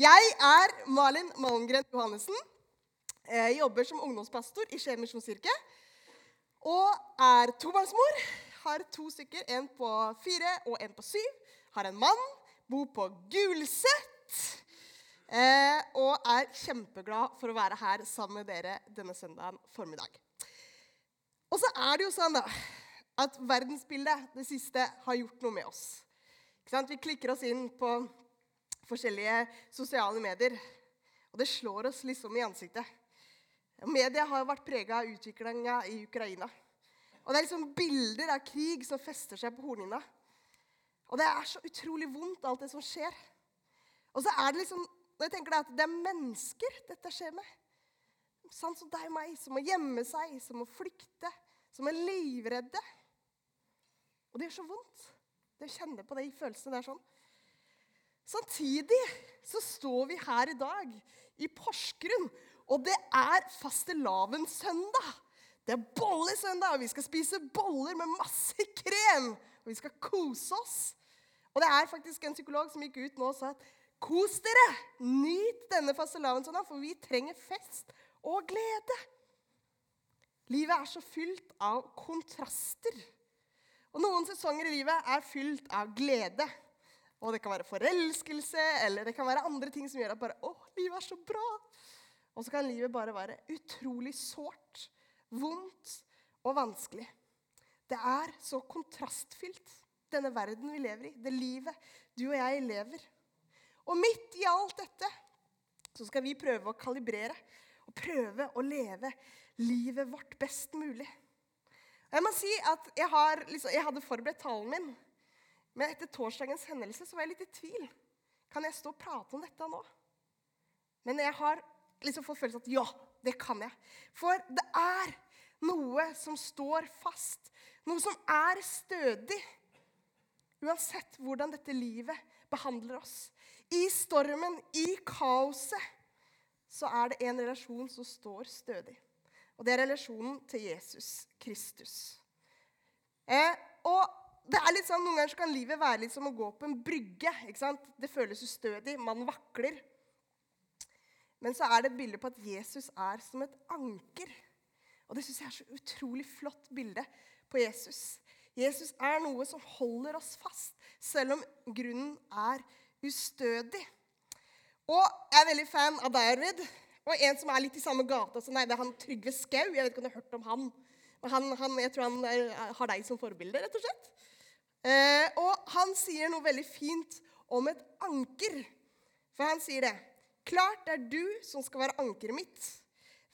Jeg er Malin Malmgren Johannessen. Jeg jobber som ungdomspastor i Skien misjonskirke. Og er tobarnsmor. Har to stykker, en på fire og en på syv. Har en mann. Bor på Gulset. Eh, og er kjempeglad for å være her sammen med dere denne søndagen formiddag. Og så er det jo sånn da, at verdensbildet det siste har gjort noe med oss. Vi klikker oss inn på forskjellige sosiale medier, og det slår oss liksom i ansiktet. Media har vært prega av utviklinga i Ukraina. Og Det er liksom bilder av krig som fester seg på hornhinna. Og det er så utrolig vondt, alt det som skjer. Og så er det liksom, når jeg tenker det, at det er mennesker dette skjer med. Sånn som deg og meg, som må gjemme seg, som må flykte, som er livredde. Og det gjør så vondt. Det å kjenne på de følelsene der sånn. Samtidig så står vi her i dag i Porsgrunn, og det er fastelavnssøndag. Det er bollesøndag, og vi skal spise boller med masse krem. Og vi skal kose oss. Og det er faktisk en psykolog som gikk ut nå og sa at kos dere! Nyt denne fastelavnssøndagen, for vi trenger fest og glede. Livet er så fylt av kontraster. Og noen sesonger i livet er fylt av glede. Og det kan være forelskelse, eller det kan være andre ting som gjør at bare, å, livet er så bra. Og så kan livet bare være utrolig sårt, vondt og vanskelig. Det er så kontrastfylt, denne verden vi lever i, det livet du og jeg lever. Og midt i alt dette så skal vi prøve å kalibrere og prøve å leve livet vårt best mulig. Jeg må si at jeg, har, liksom, jeg hadde forberedt talen min. Men etter torsdagens hendelse så var jeg litt i tvil. Kan jeg stå og prate om dette nå? Men jeg har liksom fått følelsen at ja, det kan jeg. For det er noe som står fast. Noe som er stødig. Uansett hvordan dette livet behandler oss. I stormen, i kaoset, så er det en relasjon som står stødig. Og det er relasjonen til Jesus Kristus. Eh, og det er litt sånn, Noen ganger kan livet være litt som å gå på en brygge. ikke sant? Det føles ustødig. Man vakler. Men så er det et bilde på at Jesus er som et anker. Og det syns jeg er så utrolig flott bilde på Jesus. Jesus er noe som holder oss fast, selv om grunnen er ustødig. Og jeg er veldig fan av deg, Og en som er litt i samme gata som deg, det er han Trygve Skau. Jeg vet ikke om du har hørt om han. Men han, han jeg tror han har deg som forbilde, rett og slett. Eh, og han sier noe veldig fint om et anker. For han sier det. Klart det er du som skal være ankeret mitt.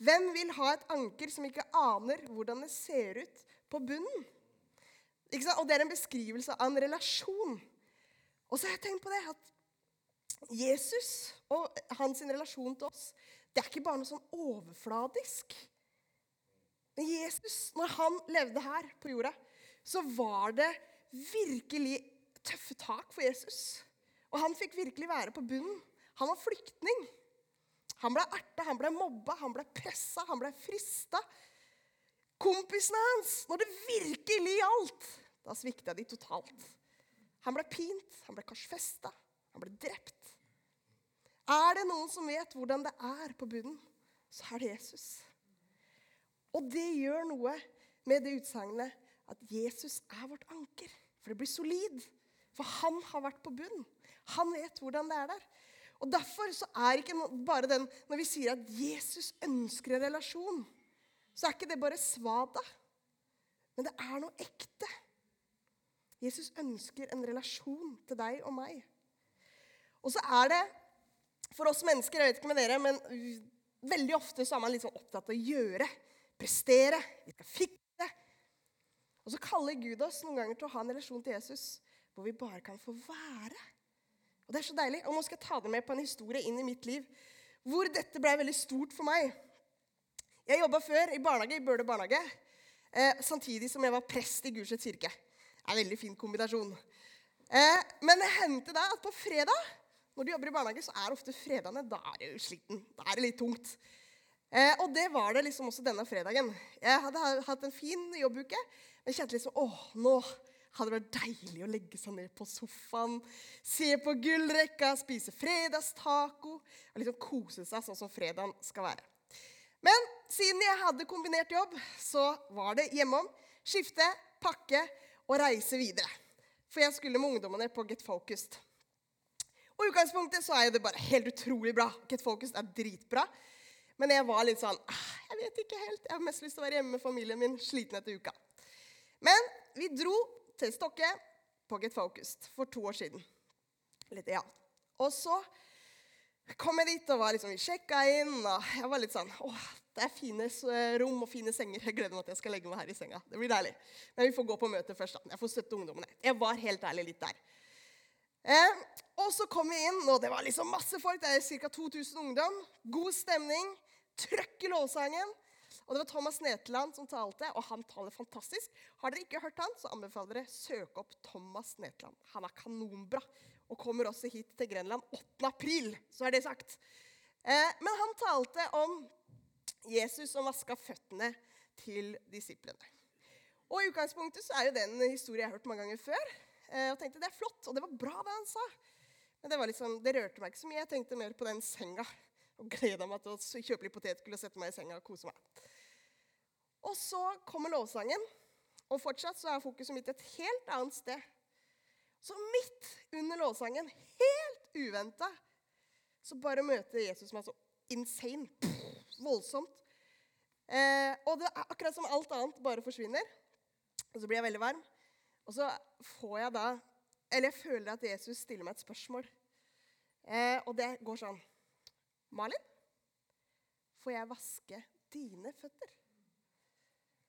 Hvem vil ha et anker som ikke aner hvordan det ser ut på bunnen? Og det er en beskrivelse av en relasjon. Og så har jeg tenkt på det at Jesus og hans relasjon til oss, det er ikke bare noe sånn overfladisk. Men Jesus, når han levde her på jorda, så var det virkelig tøffe tak for Jesus. Og han fikk virkelig være på bunnen. Han var flyktning. Han ble erta, han ble mobba, han ble pressa, han ble frista. Kompisene hans, når det virkelig gjaldt, da svikta de totalt. Han ble pint, han ble korsfesta, han ble drept. Er det noen som vet hvordan det er på bunnen, så er det Jesus. Og det gjør noe med det utsagnet at Jesus er vårt anker. For det blir solid. For han har vært på bunn. Han vet hvordan det er der. Og Derfor så er ikke bare den Når vi sier at Jesus ønsker en relasjon, så er ikke det bare svada. Men det er noe ekte. Jesus ønsker en relasjon til deg og meg. Og så er det for oss mennesker Jeg vet ikke med dere, men veldig ofte så er man litt sånn opptatt av å gjøre. Prestere. Vi skal fikse. Og så kaller Gud oss noen ganger til å ha en relasjon til Jesus hvor vi bare kan få være. Og det er så deilig. Og nå skal jeg ta det med på en historie inn i mitt liv hvor dette ble veldig stort for meg. Jeg jobba før i barnehage, i Bøler barnehage, eh, samtidig som jeg var prest i Gulset kirke. Det er en veldig fin kombinasjon. Eh, men det hendte da at på fredag, når du jobber i barnehage, så er ofte fredagene da er du sliten. Da er det litt tungt. Eh, og det var det liksom også denne fredagen. Jeg hadde hatt en fin jobbuke, men kjente liksom åh, nå hadde det vært deilig å legge seg ned på sofaen, se på gullrekka, spise fredagstaco og liksom kose seg sånn som fredagen skal være. Men siden jeg hadde kombinert jobb, så var det hjemom, skifte, pakke og reise videre. For jeg skulle med ungdommene på Get Focused. Og I utgangspunktet så er det bare helt utrolig bra. Get Focused er dritbra. Men jeg var litt sånn «Ah, Jeg vet ikke helt. Jeg har mest lyst til å være hjemme med familien min, sliten etter uka. Men vi dro til Stokke på Get Focused for to år siden. Litt, ja. Og så kom jeg dit og var liksom, vi sjekka inn. og Jeg var litt sånn Å, det er fine rom og fine senger. Jeg gleder meg til jeg skal legge meg her i senga. Det blir deilig. Men vi får gå på møte først. da. Jeg får støtte ungdommene. Jeg var helt ærlig litt der. Eh, og så kom vi inn, og det var liksom masse folk. Det er ca. 2000 ungdom. God stemning. Trøkk i lovsangen. Og det var Thomas Netland som talte, og han taler fantastisk. Har dere ikke hørt han, så anbefaler dere søke opp Thomas Netland. Han er kanonbra og kommer også hit til Grenland 8. april. Så er det sagt. Eh, men han talte om Jesus som vaska føttene til disiplene. Og I utgangspunktet så er jo det en historie jeg har hørt mange ganger før. Eh, og tenkte det er flott, og det var bra det han sa. Men det, liksom, det rørte meg ikke så mye. Jeg tenkte mer på den senga. Og gleda meg til å kjøpe litt potetgull og sette meg i senga og kose meg. Og så kommer lovsangen, og fortsatt så er fokuset mitt et helt annet sted. Så midt under lovsangen, helt uventa, så bare møter Jesus meg så insane. Pff, voldsomt. Eh, og det er akkurat som alt annet bare forsvinner. Og så blir jeg veldig varm. Og så får jeg da Eller jeg føler at Jesus stiller meg et spørsmål. Eh, og det går sånn Malin, får jeg vaske dine føtter?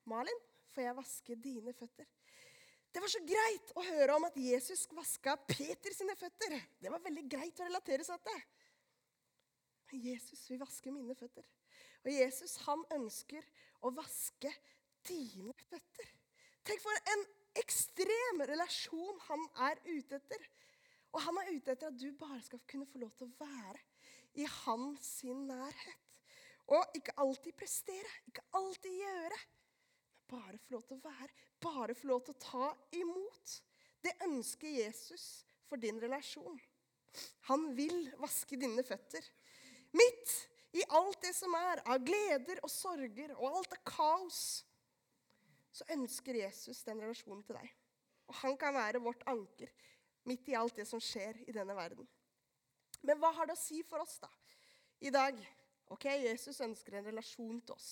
Malin, får jeg vaske dine føtter? Det var så greit å høre om at Jesus vaska Peter sine føtter. Det var veldig greit å relatere seg til. Men Jesus vil vaske mine føtter. Og Jesus han ønsker å vaske dine føtter. Tenk for en ekstrem relasjon han er ute etter. Og han er ute etter at du bare skal kunne få lov til å være i hans nærhet. Og ikke alltid prestere, ikke alltid gjøre. Bare få lov til å være, bare få lov til å ta imot. Det ønsker Jesus for din relasjon. Han vil vaske dine føtter. Midt i alt det som er av gleder og sorger og alt av kaos, så ønsker Jesus den relasjonen til deg. Og han kan være vårt anker midt i alt det som skjer i denne verden. Men hva har det å si for oss da, i dag? Ok, Jesus ønsker en relasjon til oss.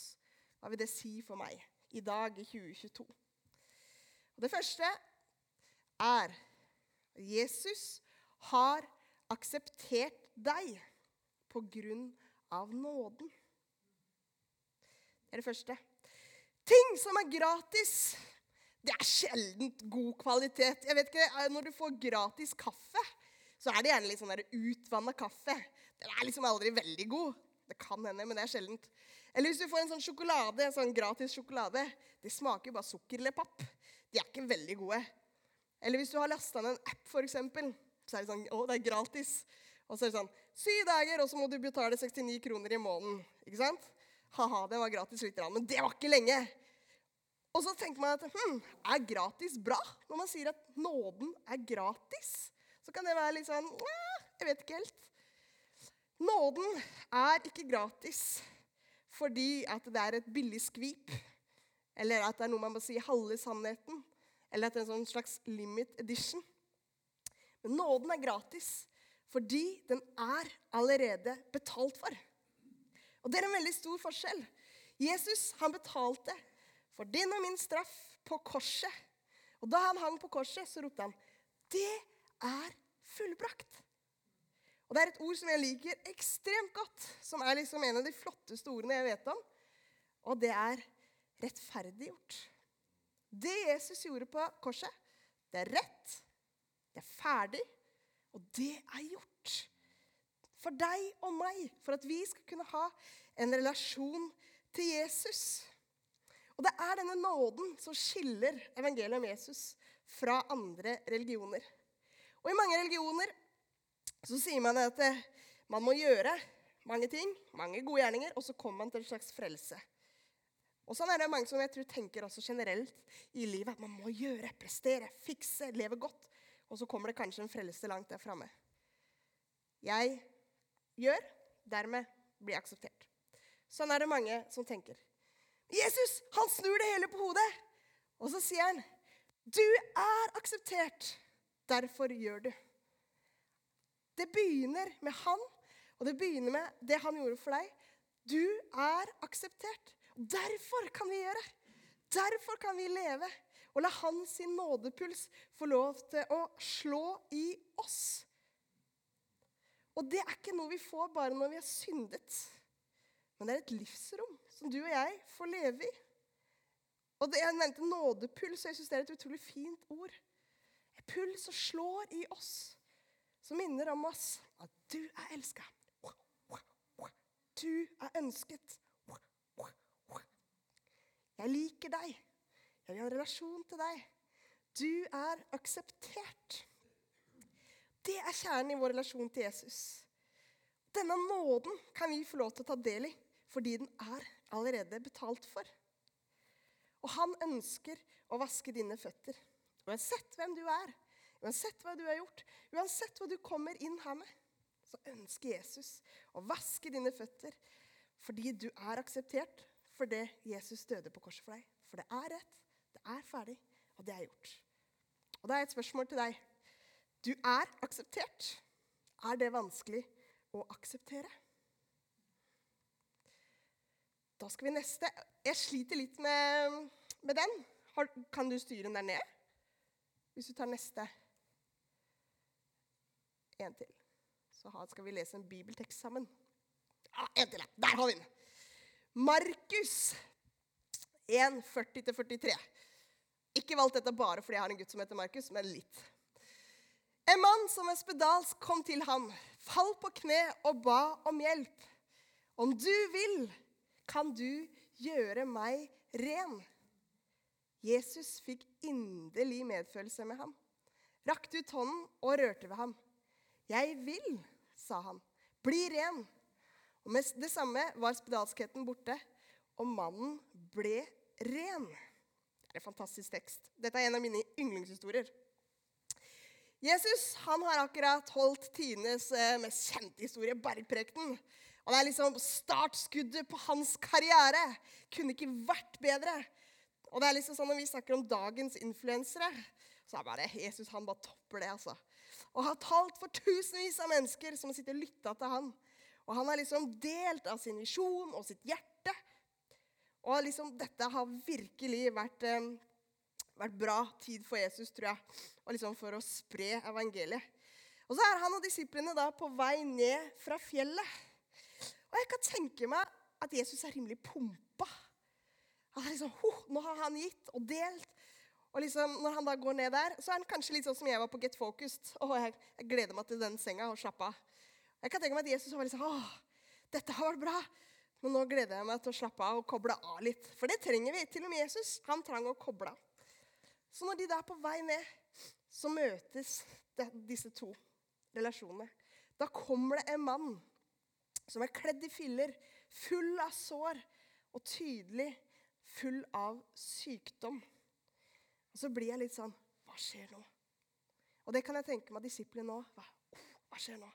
Hva vil det si for meg? I dag, i 2022. Og det første er Jesus har akseptert deg på grunn av nåden. Det er det første. Ting som er gratis, det er sjelden god kvalitet. Jeg vet ikke, eh, Når du får gratis kaffe, så er det gjerne litt sånn utvanna kaffe. Den er liksom aldri veldig god. Det kan hende, men det er sjeldent. Eller hvis du får en sånn sjokolade, en sånn gratis sjokolade. Det smaker jo bare sukker eller papp. De er ikke veldig gode. Eller hvis du har lasta ned en app, f.eks., så er det sånn Å, det er gratis. Og så er det sånn Syv dager, og så må du betale 69 kroner i måneden. Ikke sant? Ha-ha, det var gratis litt, men det var ikke lenge. Og så tenker man at hm, er gratis bra? Når man sier at nåden er gratis, så kan det være litt sånn Jeg vet ikke helt. Nåden er ikke gratis fordi at det er et billig skvip, eller at det er noe man må si halve sannheten, eller at det er en sånn slags limit edition. Men nåden er gratis fordi den er allerede betalt for. Og det er en veldig stor forskjell. Jesus han betalte for din og min straff på korset. Og da han hang på korset, så ropte han, 'Det er fullbrakt'. Og Det er et ord som jeg liker ekstremt godt, som er liksom en av de flotteste ordene jeg vet om. Og det er rettferdiggjort. Det Jesus gjorde på korset, det er rett, det er ferdig, og det er gjort. For deg og meg, for at vi skal kunne ha en relasjon til Jesus. Og det er denne nåden som skiller evangeliet om Jesus fra andre religioner. Og I mange religioner så sier man at eh, man må gjøre mange ting, mange gode gjerninger, og så kommer man til en slags frelse. Og sånn er det mange som jeg tror tenker også generelt i livet. At man må gjøre, prestere, fikse, leve godt. Og så kommer det kanskje en frelse langt der framme. Jeg gjør, dermed blir jeg akseptert. Sånn er det mange som tenker. Jesus han snur det hele på hodet. Og så sier han, 'Du er akseptert. Derfor gjør du.' Det begynner med han, og det begynner med det han gjorde for deg. Du er akseptert. Derfor kan vi gjøre. Derfor kan vi leve. Og la hans nådepuls få lov til å slå i oss. Og det er ikke noe vi får bare når vi har syndet. Men det er et livsrom som du og jeg får leve i. Og det, Jeg nevnte nådepuls, og jeg syns det er et utrolig fint ord. En puls som slår i oss, som minner om oss at du er elska. Du er ønsket. Jeg liker deg. Jeg vil ha en relasjon til deg. Du er akseptert. Det er kjernen i vår relasjon til Jesus. Denne nåden kan vi få lov til å ta del i fordi den er allerede betalt for. Og han ønsker å vaske dine føtter. Uansett hvem du er, uansett hva du har gjort, uansett hva du kommer inn her med, så ønsker Jesus å vaske dine føtter fordi du er akseptert for det Jesus døde på korset for deg. For det er rett, det er ferdig, og det er gjort. Og da er et spørsmål til deg. Du er akseptert. Er det vanskelig å akseptere? Da skal vi neste. Jeg sliter litt med, med den. Har, kan du styre den der ned? Hvis du tar neste. En til. Så skal vi lese en bibeltekst sammen. Ja, en til, ja. Der har vi den. Markus 1, 40-43. Ikke valgt dette bare fordi jeg har en gutt som heter Markus, men litt. En mann som er spedalsk, kom til ham, falt på kne og ba om hjelp. Om du vil, kan du gjøre meg ren? Jesus fikk inderlig medfølelse med ham, rakte ut hånden og rørte ved ham. Jeg vil, sa han, bli ren. Og med det samme var spedalskheten borte, og mannen ble ren. Det er en fantastisk tekst. Dette er en av mine yndlingshistorier. Jesus han har akkurat holdt tidenes eh, mest kjente historie, bergprekenen. Og det er liksom startskuddet på hans karriere. Kunne ikke vært bedre. Og det er liksom sånn Når vi snakker om dagens influensere, så er det bare Jesus han bare topper det. altså. Og har talt for tusenvis av mennesker som har sittet og lytta til han. Og han har liksom delt av sin visjon og sitt hjerte. Og liksom dette har virkelig vært, eh, vært bra tid for Jesus, tror jeg. Og liksom for å spre evangeliet. Og så er han og disiplene da på vei ned fra fjellet. Og jeg kan tenke meg at Jesus er rimelig pumpa. Han er liksom, oh, Nå har han gitt og delt. Og liksom, Når han da går ned der, så er han kanskje litt sånn som jeg var på Get Focused. Oh, jeg, jeg, gleder meg til den senga og slappe av. Jeg kan tenke meg at Jesus var liksom åh, dette har vært bra. Men nå gleder jeg meg til å slappe av og koble av litt. For det trenger vi. Til og med Jesus han trang å koble av. Så når de da er på vei ned, så møtes disse to relasjonene. Da kommer det en mann som er kledd i filler, full av sår og tydelig full av sykdom. Og så blir jeg litt sånn Hva skjer nå? Og det kan jeg tenke meg disiplene nå. Hva, hva skjer nå?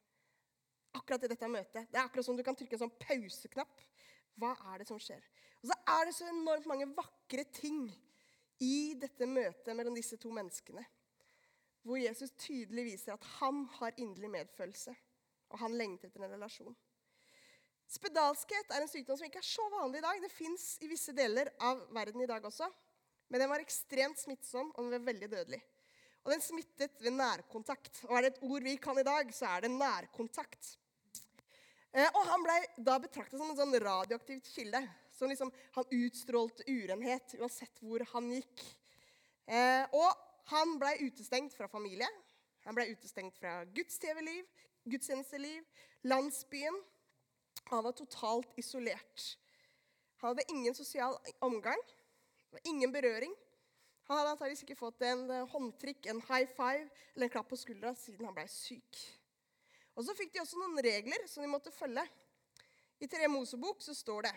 Akkurat i dette møtet. Det er akkurat som du kan trykke en sånn pauseknapp. Hva er det som skjer? Og så er det så enormt mange vakre ting i dette møtet mellom disse to menneskene. Hvor Jesus tydelig viser at han har inderlig medfølelse. Og han lengter etter en relasjon. Spedalskhet er en sykdom som ikke er så vanlig i dag. Det fins i visse deler av verden i dag også. Men den var ekstremt smittsom, og den var veldig dødelig. Og den smittet ved nærkontakt. Og er det et ord vi kan i dag, så er det nærkontakt. Eh, og han ble da betraktet som en sånn radioaktivt kilde. Som liksom, han utstrålte urenhet uansett hvor han gikk. Eh, og han ble utestengt fra familie. Han ble utestengt fra gudstjenesteliv, gudstjenesteliv, landsbyen. Han var totalt isolert. Han hadde ingen sosial omgang, ingen berøring. Han hadde antakeligvis ikke fått en eh, håndtrykk, en high five eller en klapp på skuldra siden han ble syk. Og Så fikk de også noen regler som de måtte følge. I Tre Mosebok så står det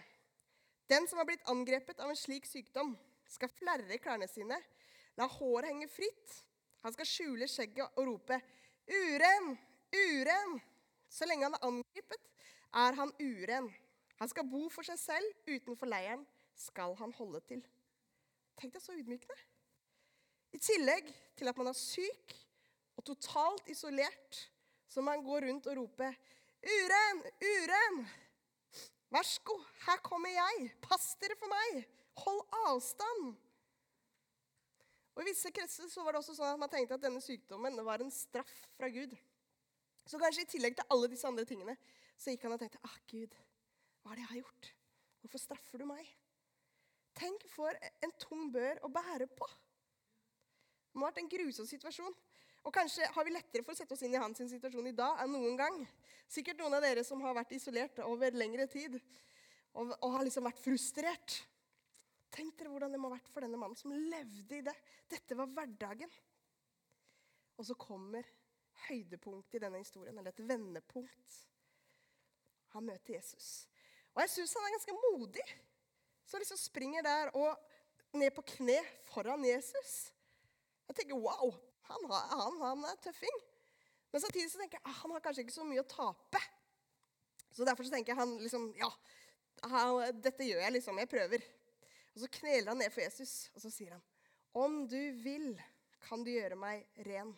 Den som har blitt angrepet av en slik sykdom, skal flerre klærne sine, la håret henge fritt. Han skal skjule skjegget og rope, 'Uren! Uren!' Så lenge han er angrepet, er han uren. Han skal bo for seg selv. Utenfor leiren skal han holde til. Tenk deg så ydmykende. I tillegg til at man er syk og totalt isolert, så man går rundt og roper 'Uren! Uren!' Vær så god, her kommer jeg. Pass dere for meg. Hold avstand. Og I visse kretser så var det også sånn at man tenkte at denne sykdommen var en straff fra Gud. Så kanskje i tillegg til alle disse andre tingene så gikk han og tenkte ah, Gud, hva er det jeg har gjort? Hvorfor straffer du meg? Tenk for en tung bør å bære på. Det må ha vært en grusom situasjon. Og kanskje har vi lettere for å sette oss inn i hans situasjon i dag enn noen gang. Sikkert noen av dere som har vært isolert over lengre tid og, og har liksom vært frustrert. Tenk dere hvordan det må ha vært for denne mannen som levde i det. Dette var hverdagen. Og så kommer høydepunktet i denne historien, eller et vendepunkt. Han møter Jesus. Og jeg syns han er ganske modig. Så liksom springer der og ned på kne foran Jesus. Jeg tenker wow, han, han, han er tøffing. Men samtidig så tenker jeg ah, han har kanskje ikke så mye å tape. Så derfor så tenker jeg han liksom Ja, dette gjør jeg liksom. Jeg prøver. Og så kneler han ned for Jesus, og så sier han, 'Om du vil, kan du gjøre meg ren.'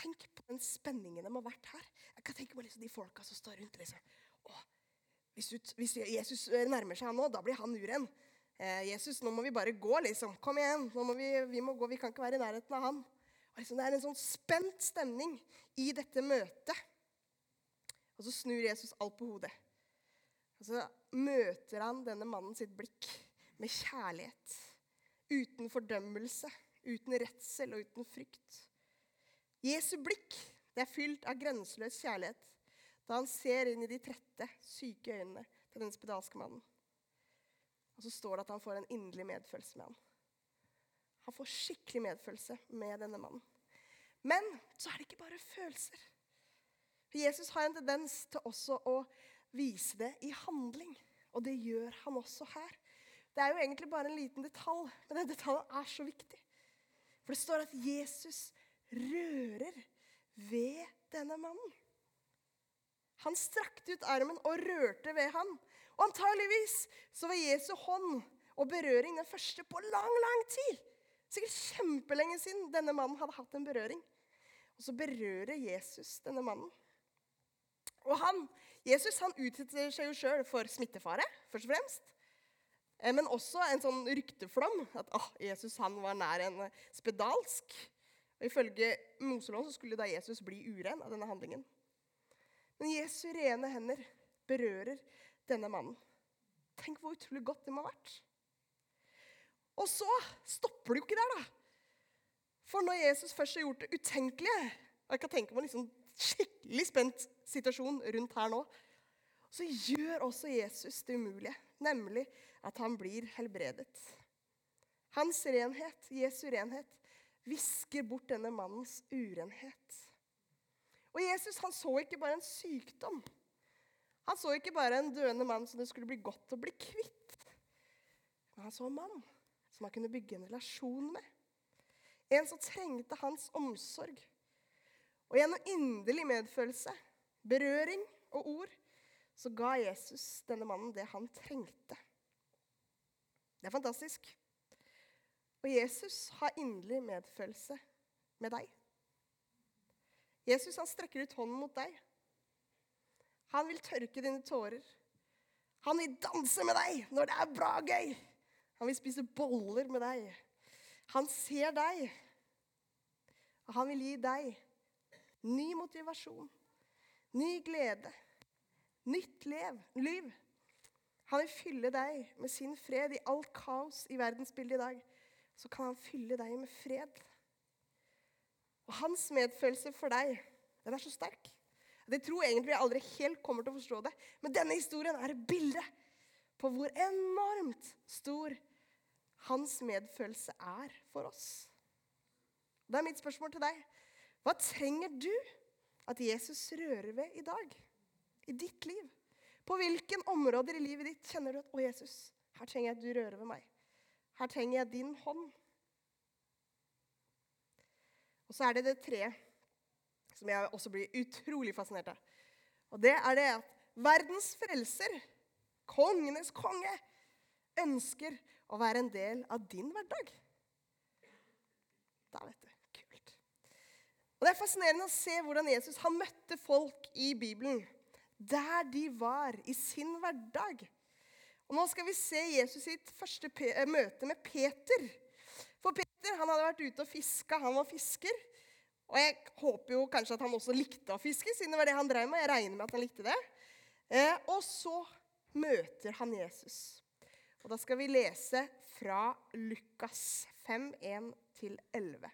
Tenk på den spenningen de har vært her. Jeg kan tenke på liksom de folka som står rundt. liksom. Hvis, ut, hvis, Jesus nærmer seg han nå, da blir han uren. Eh, Jesus, nå må vi bare gå, liksom. Kom igjen. må vi, vi må gå, vi kan ikke være i nærheten av han. Liksom, det er en sånn spent stemning i dette møtet. Og så snur Jesus alt på hodet. Og så møter han denne mannen sitt blikk med kjærlighet. Uten fordømmelse, uten redsel og uten frykt. Jesu blikk det er fylt av grenseløs kjærlighet da han ser inn i de trette, syke øynene til den spedalske mannen. Og så står det at han får en inderlig medfølelse med ham. Han får skikkelig medfølelse med denne mannen. Men så er det ikke bare følelser. For Jesus har en tendens til også å vise det i handling. Og det gjør han også her. Det er jo egentlig bare en liten detalj, men den detaljen er så viktig. For det står at Jesus rører ved denne mannen. Han strakte ut armen og rørte ved ham. Og antageligvis så var Jesu hånd og berøring den første på lang, lang tid. Sikkert kjempelenge siden denne mannen hadde hatt en berøring. Og så berører Jesus denne mannen. Og han, Jesus han utsetter seg jo sjøl for smittefare, først og fremst. Eh, men også en sånn rykteflom. At oh, Jesus han var nær en spedalsk. Og Ifølge Moseloven skulle da Jesus bli uren av denne handlingen. Men Jesu rene hender berører denne mannen. Tenk hvor utrolig godt det må ha vært. Og så stopper det jo ikke der, da. For når Jesus først har gjort det utenkelige og Jeg kan tenke meg en liksom skikkelig spent situasjon rundt her nå. Så gjør også Jesus det umulige, nemlig at han blir helbredet. Hans renhet, Jesu renhet, visker bort denne mannens urenhet. Og Jesus han så ikke bare en sykdom. Han så ikke bare en døende mann som det skulle bli godt å bli kvitt. Men han så en mann som han kunne bygge en relasjon med. En som trengte hans omsorg. Og gjennom inderlig medfølelse, berøring og ord så ga Jesus denne mannen det han trengte. Det er fantastisk. Og Jesus har inderlig medfølelse med deg. Jesus han strekker ut hånden mot deg. Han vil tørke dine tårer. Han vil danse med deg når det er bra gøy. Han vil spise boller med deg. Han ser deg. Og han vil gi deg ny motivasjon, ny glede, nytt lev, liv. Han vil fylle deg med sin fred i alt kaos i verdensbildet i dag så kan han fylle deg med fred. Og hans medfølelse for deg, den er så sterk. Jeg tror egentlig jeg aldri helt kommer til å forstå det, men denne historien er et bilde på hvor enormt stor hans medfølelse er for oss. Det er mitt spørsmål til deg. Hva trenger du at Jesus rører ved i dag? I ditt liv? På hvilken områder i livet ditt kjenner du at 'Å, Jesus, her trenger jeg at du rører ved meg'. Her trenger jeg din hånd. Og så er det det treet som jeg også blir utrolig fascinert av. Og det er det at verdens frelser, kongenes konge, ønsker å være en del av din hverdag. Da vet du. Kult. Og Det er fascinerende å se hvordan Jesus han møtte folk i Bibelen der de var i sin hverdag. Og Nå skal vi se Jesus sitt første eh, møte med Peter. For Peter han hadde vært ute og fiska. Han var fisker. Og jeg håper jo kanskje at han også likte å fiske, siden det var det han drev med. Jeg regner med at han likte det. Eh, og så møter han Jesus. Og da skal vi lese fra Lukas 5, 1-11.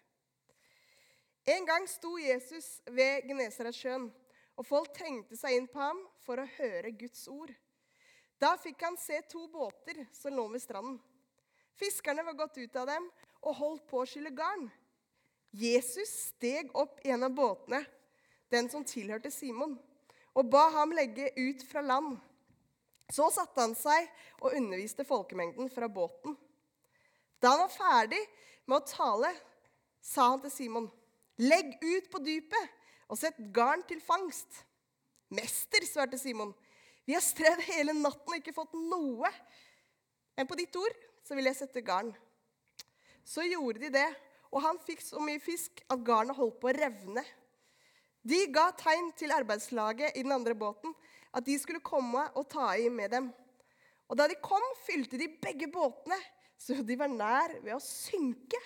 En gang sto Jesus ved Genesaretsjøen, og folk trengte seg inn på ham for å høre Guds ord. Da fikk han se to båter som lå ved stranden. Fiskerne var gått ut av dem og holdt på å skylle garn. Jesus steg opp i en av båtene, den som tilhørte Simon, og ba ham legge ut fra land. Så satte han seg og underviste folkemengden fra båten. Da han var ferdig med å tale, sa han til Simon, 'Legg ut på dypet og sett garn til fangst.' 'Mester', svarte Simon, 'vi har strevd hele natten og ikke fått noe.' 'Men på ditt ord så vil jeg sette garn.' Så gjorde de det, og han fikk så mye fisk at garnet holdt på å revne. De ga tegn til arbeidslaget i den andre båten at de skulle komme og ta i med dem. Og da de kom, fylte de begge båtene, så de var nær ved å synke.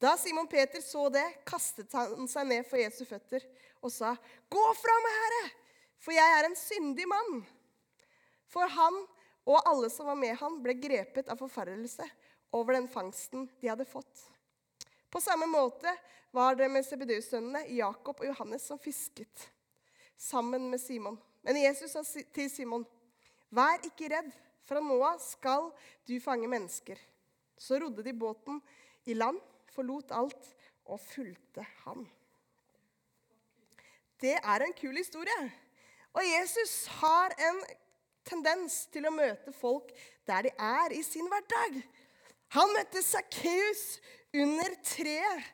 Da Simon Peter så det, kastet han seg ned for Jesu føtter og sa, 'Gå fra meg, Herre, for jeg er en syndig mann.' For han og alle som var med ham, ble grepet av forferdelse over den fangsten de hadde fått. På samme måte var det med Sebedeus-sønnene Jakob og Johannes som fisket sammen med Simon. Men Jesus sa til Simon, 'Vær ikke redd, fra nå av skal du fange mennesker.' Så rodde de båten i land, forlot alt og fulgte ham. Det er en kul historie. Og Jesus har en tendens til å møte folk der de er i sin hverdag. Han møtte Sakkeus under treet.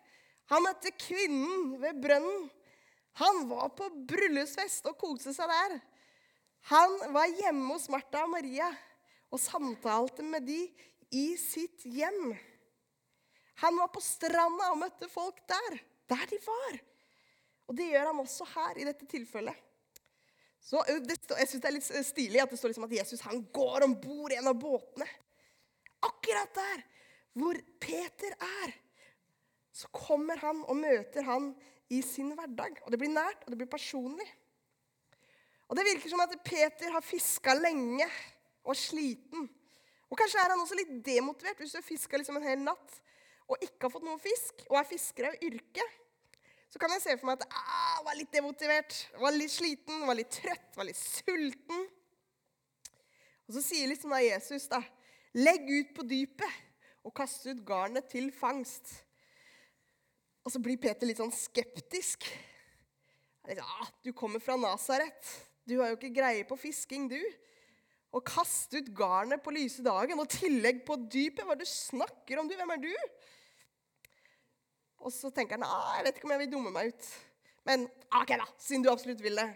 Han møtte kvinnen ved brønnen. Han var på bryllupsfest og koste seg der. Han var hjemme hos Martha og Maria og samtalte med de i sitt hjem. Han var på stranda og møtte folk der, der de var. Og det gjør han også her i dette tilfellet. Så det, Jeg syns det er litt stilig at det står liksom at Jesus han går om bord i en av båtene. Akkurat der hvor Peter er, så kommer han og møter han i sin hverdag. Og det blir nært, og det blir personlig. Og Det virker som at Peter har fiska lenge og sliten. Og Kanskje er han også litt demotivert hvis du har fiska liksom en hel natt og ikke har fått noe fisk, og er fisker av yrke. Så kan jeg se for meg at jeg ah, var litt demotivert, var litt sliten, var litt trøtt, var litt sulten. Og så sier liksom da Jesus da, legg ut på dypet og kaste ut garnet til fangst. Og så blir Peter litt sånn skeptisk. Litt, ah, du kommer fra Nasaret. Du har jo ikke greie på fisking, du. Å kaste ut garnet på lyse dagen og tillegg på dypet. Hva er det du snakker om, du? Hvem er du? Og så tenker han ah, jeg vet ikke om jeg vil dumme meg ut. Men ok da, siden du absolutt vil det,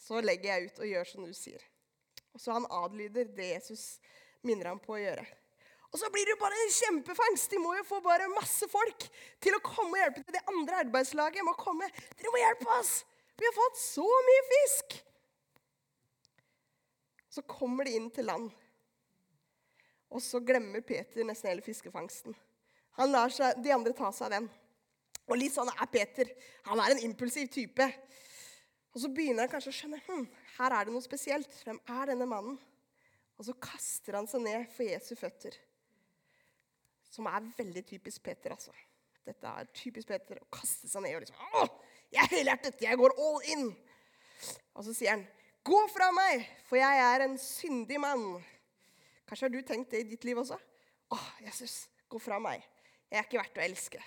så legger jeg ut og gjør som du sier. Og så han adlyder det Jesus minner ham på å gjøre. Og så blir det jo bare en kjempefangst. De må jo få bare masse folk til å komme og hjelpe til. Det andre arbeidslaget må komme. Dere må hjelpe oss! Vi har fått så mye fisk! Så kommer de inn til land. Og så glemmer Peter nesten hele fiskefangsten. Han lar seg, de andre ta seg av den. Og litt sånn er Peter. Han er en impulsiv type. Og så begynner han kanskje å skjønne hm, her er det noe spesielt. Hvem er denne mannen? Og så kaster han seg ned for Jesu føtter. Som er veldig typisk Peter, altså. Dette er typisk Peter å kaste seg ned og liksom Å, jeg er helhjertet! Jeg går all in! Og så sier han, 'Gå fra meg, for jeg er en syndig mann.' Kanskje har du tenkt det i ditt liv også? Å, Jesus, gå fra meg. Jeg er ikke verdt å elske.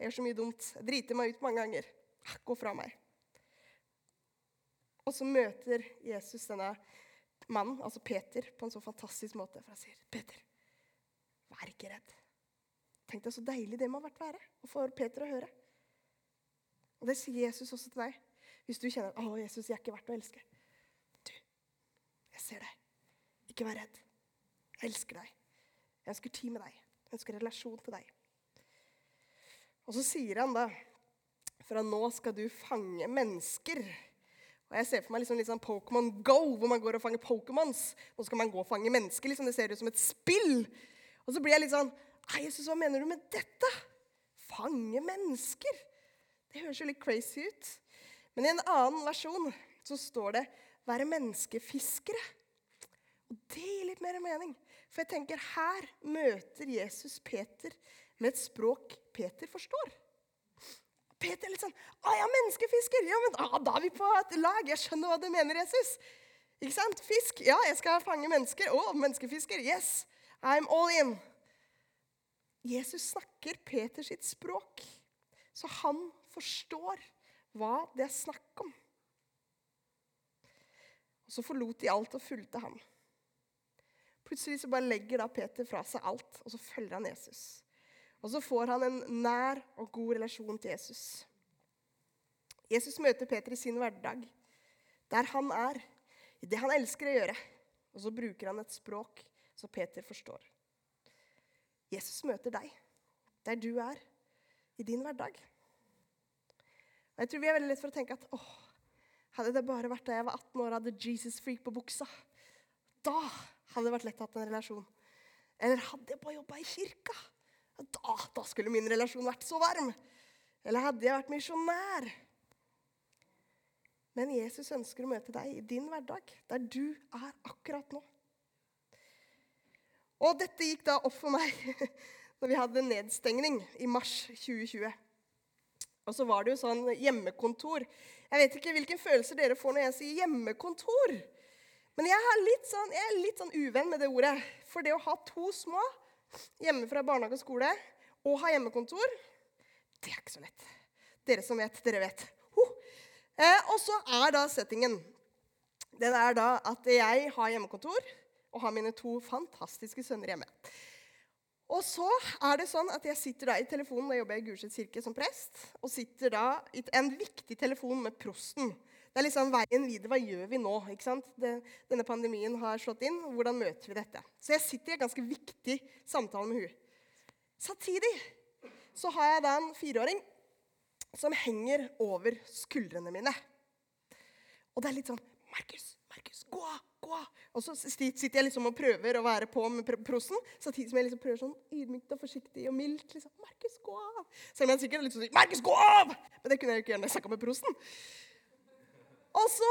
Jeg gjør så mye dumt. Jeg driter meg ut mange ganger. Gå fra meg. Og så møter Jesus denne mannen, altså Peter, på en så fantastisk måte. For han sier, 'Peter, vær ikke redd.' Tenk deg så deilig det må ha vært være å få Peter å høre. Og det sier Jesus også til deg. Hvis du kjenner 'Å, Jesus, jeg er ikke verdt å elske'. Du, jeg ser deg. Ikke vær redd. Jeg elsker deg. Jeg ønsker tid med deg. Jeg ønsker relasjon til deg. Og så sier han da Fra nå skal du fange mennesker. Og Jeg ser for meg liksom sånn Pokémon Go, hvor man går og fanger Pokémons. Nå skal man gå og fange mennesker. liksom Det ser ut som et spill. Og så blir jeg litt sånn Nei, Jesus, hva mener du med dette? Fange mennesker? Det høres jo litt crazy ut. Men i en annen versjon så står det 'være menneskefiskere'. Og det gir litt mer mening. For jeg tenker her møter Jesus Peter med et språk Peter forstår. Peter er litt sånn 'Å ja, menneskefisker! Ja, men da, da er vi på et lag. Jeg skjønner hva du mener, Jesus.' Ikke sant? Fisk. Ja, jeg skal fange mennesker. Å, menneskefisker. Yes. I'm all in. Jesus snakker Peter sitt språk, så han forstår hva det er snakk om. Og Så forlot de alt og fulgte ham. Plutselig så bare legger da Peter fra seg alt, og så følger han Jesus. Og så får han en nær og god relasjon til Jesus. Jesus møter Peter i sin hverdag, der han er, i det han elsker å gjøre. Og så bruker han et språk så Peter forstår. Jesus møter deg der du er, i din hverdag. Jeg tror vi er veldig lett for å tenke at åh, hadde det bare vært da jeg var 18 år og hadde Jesus Freak på buksa, da hadde det vært lett å ha en relasjon. Eller hadde jeg bare jobba i kirka, da, da skulle min relasjon vært så varm. Eller hadde jeg vært misjonær? Men Jesus ønsker å møte deg i din hverdag, der du er akkurat nå. Og dette gikk da opp for meg når vi hadde nedstengning i mars 2020. Og så var det jo sånn hjemmekontor. Jeg vet ikke hvilken følelse dere får når jeg sier hjemmekontor. Men jeg er litt sånn, jeg er litt sånn uvenn med det ordet. For det å ha to små hjemme fra barnehage og skole og ha hjemmekontor, det er ikke så lett. Dere som vet, dere vet. Huh. Eh, og så er da settingen Den er da at jeg har hjemmekontor og har mine to fantastiske sønner hjemme. Og så er det sånn at Jeg sitter da i telefonen, da jobber jeg i Gulset kirke som prest, og sitter da i en viktig telefon med prosten. Det er liksom veien videre. Hva gjør vi nå? ikke sant? Det, denne pandemien har slått inn. Hvordan møter vi dette? Så jeg sitter i en ganske viktig samtale med hun. Samtidig så har jeg da en fireåring som henger over skuldrene mine. Og det er litt sånn Markus, Markus, gå av! Gå av! Og så sitter jeg liksom og prøver å være på med prosen, samtidig som jeg liksom prøver sånn ydmykt og forsiktig og mildt. liksom, Markus, gå av! Selv om jeg sikkert er litt sånn Markus, gå av! Men det kunne jeg jo ikke gjøre når jeg snakka med prosten. Og så,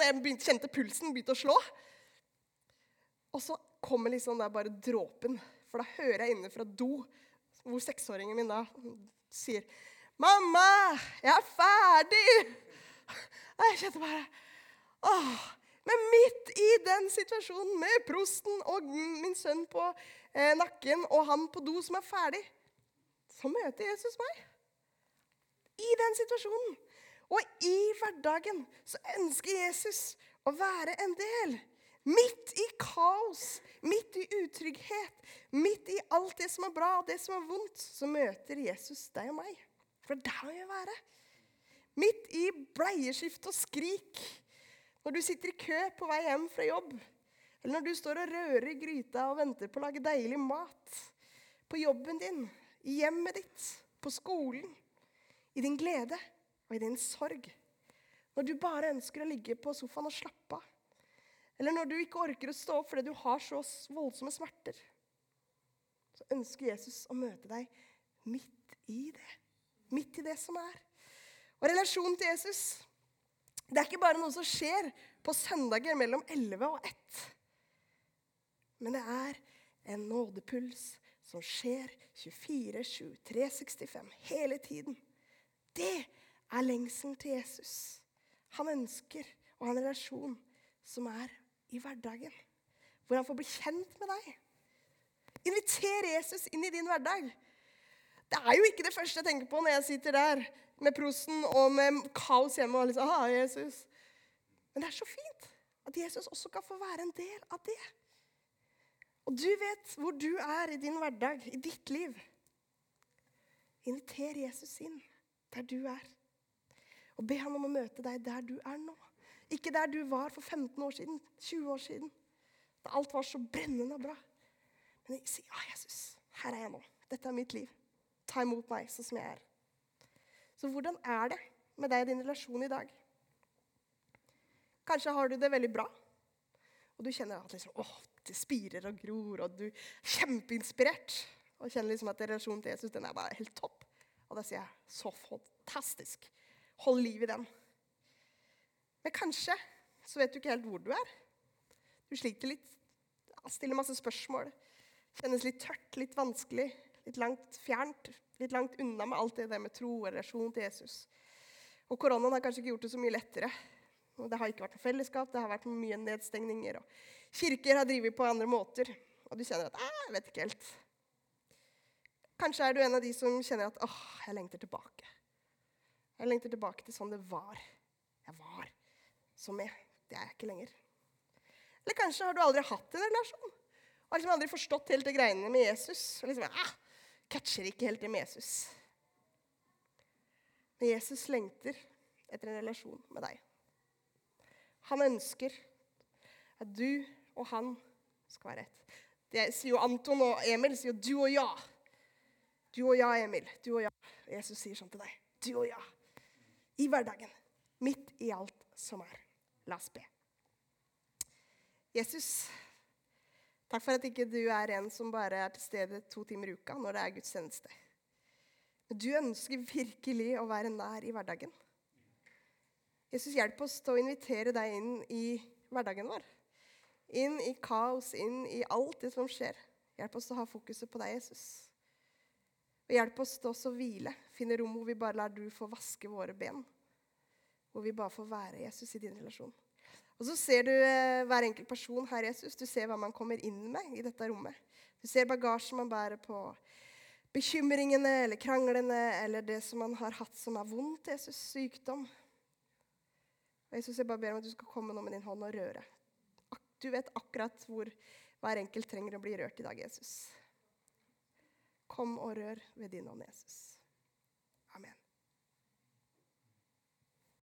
jeg kjente pulsen begynte å slå Og så kommer liksom der bare dråpen. For da hører jeg inne fra do hvor seksåringen min da sier 'Mamma, jeg er ferdig!' Og jeg kjente bare Åh. Men midt i den situasjonen med prosten og min sønn på eh, nakken og han på do som er ferdig, så møter Jesus meg. I den situasjonen. Og i hverdagen så ønsker Jesus å være en del. Midt i kaos, midt i utrygghet, midt i alt det som er bra og det som er vondt, så møter Jesus deg og meg. For er der må jeg være. Midt i bleieskift og skrik, når du sitter i kø på vei hjem fra jobb, eller når du står og rører i gryta og venter på å lage deilig mat, på jobben din, i hjemmet ditt, på skolen, i din glede og i din sorg. Når du bare ønsker å ligge på sofaen og slappe av. Eller når du ikke orker å stå opp fordi du har så voldsomme smerter. Så ønsker Jesus å møte deg midt i det. Midt i det som er. Og relasjonen til Jesus det er ikke bare noe som skjer på søndager mellom 11 og 1. Men det er en nådepuls som skjer 24, 7, 365 hele tiden. Det er lengselen til Jesus. Han ønsker å ha en relasjon som er i hverdagen, hvor han får bli kjent med deg. Inviter Jesus inn i din hverdag. Det er jo ikke det første jeg tenker på når jeg sitter der med prosten og med kaos hjemme. og liksom, ah, Jesus. Men det er så fint at Jesus også kan få være en del av det. Og du vet hvor du er i din hverdag, i ditt liv. Inviter Jesus inn der du er. Og be ham om å møte deg der du er nå. Ikke der du var for 15 år siden, 20 år siden. Da alt var så brennende bra. Men si ja, Jesus, her er jeg nå. Dette er mitt liv. Ta imot meg sånn som jeg er. Så hvordan er det med deg og din relasjon i dag? Kanskje har du det veldig bra, og du kjenner at liksom, åh, det spirer og gror, og du er kjempeinspirert. Og kjenner liksom at relasjonen til Jesus den er bare helt topp. Og da sier jeg så fantastisk. Hold liv i den. Men kanskje så vet du ikke helt hvor du er. Du sliter litt, stiller masse spørsmål. Kjennes litt tørt, litt vanskelig, litt langt fjernt. Litt langt unna med alt det der med tro og relasjon til Jesus. Og koronaen har kanskje ikke gjort det så mye lettere. Og det har ikke vært noe fellesskap, det har vært mye nedstengninger. Og kirker har drevet på andre måter. Og du kjenner at jeg vet ikke helt. Kanskje er du en av de som kjenner at åh, jeg lengter tilbake. Jeg lengter tilbake til sånn det var. Jeg var som jeg. Det er jeg ikke lenger. Eller kanskje har du aldri hatt en relasjon. Har liksom aldri forstått helt de greiene med Jesus. Og liksom, ah, catcher ikke helt det med Jesus. Men Jesus lengter etter en relasjon med deg. Han ønsker at du og han skal være ett. Det sier jo Anton og Emil sier jo du og ja. Du og ja, Emil. Du og ja. Jesus sier sånn til deg. Du og ja i hverdagen, midt i alt som er. La oss be. Jesus, takk for at ikke du er en som bare er til stede to timer i uka når det er gudstjeneste. Men du ønsker virkelig å være nær i hverdagen. Jesus, hjelp oss til å invitere deg inn i hverdagen vår. Inn i kaos, inn i alt det som skjer. Hjelp oss til å ha fokuset på deg, Jesus. Og hjelp oss til å hvile, finne rom hvor vi bare lar du få vaske våre ben. Hvor vi bare får være Jesus i din relasjon. Og så ser du eh, hver enkelt person her, Jesus. Du ser hva man kommer inn med i dette rommet. Du ser bagasjen man bærer på. Bekymringene eller kranglene eller det som man har hatt som er vondt. Jesus, sykdom. Og Jesus, jeg bare ber om at du skal komme nå med din hånd og røre. Du vet akkurat hvor hver enkelt trenger å bli rørt i dag, Jesus. Kom og rør ved din ånd, Jesus.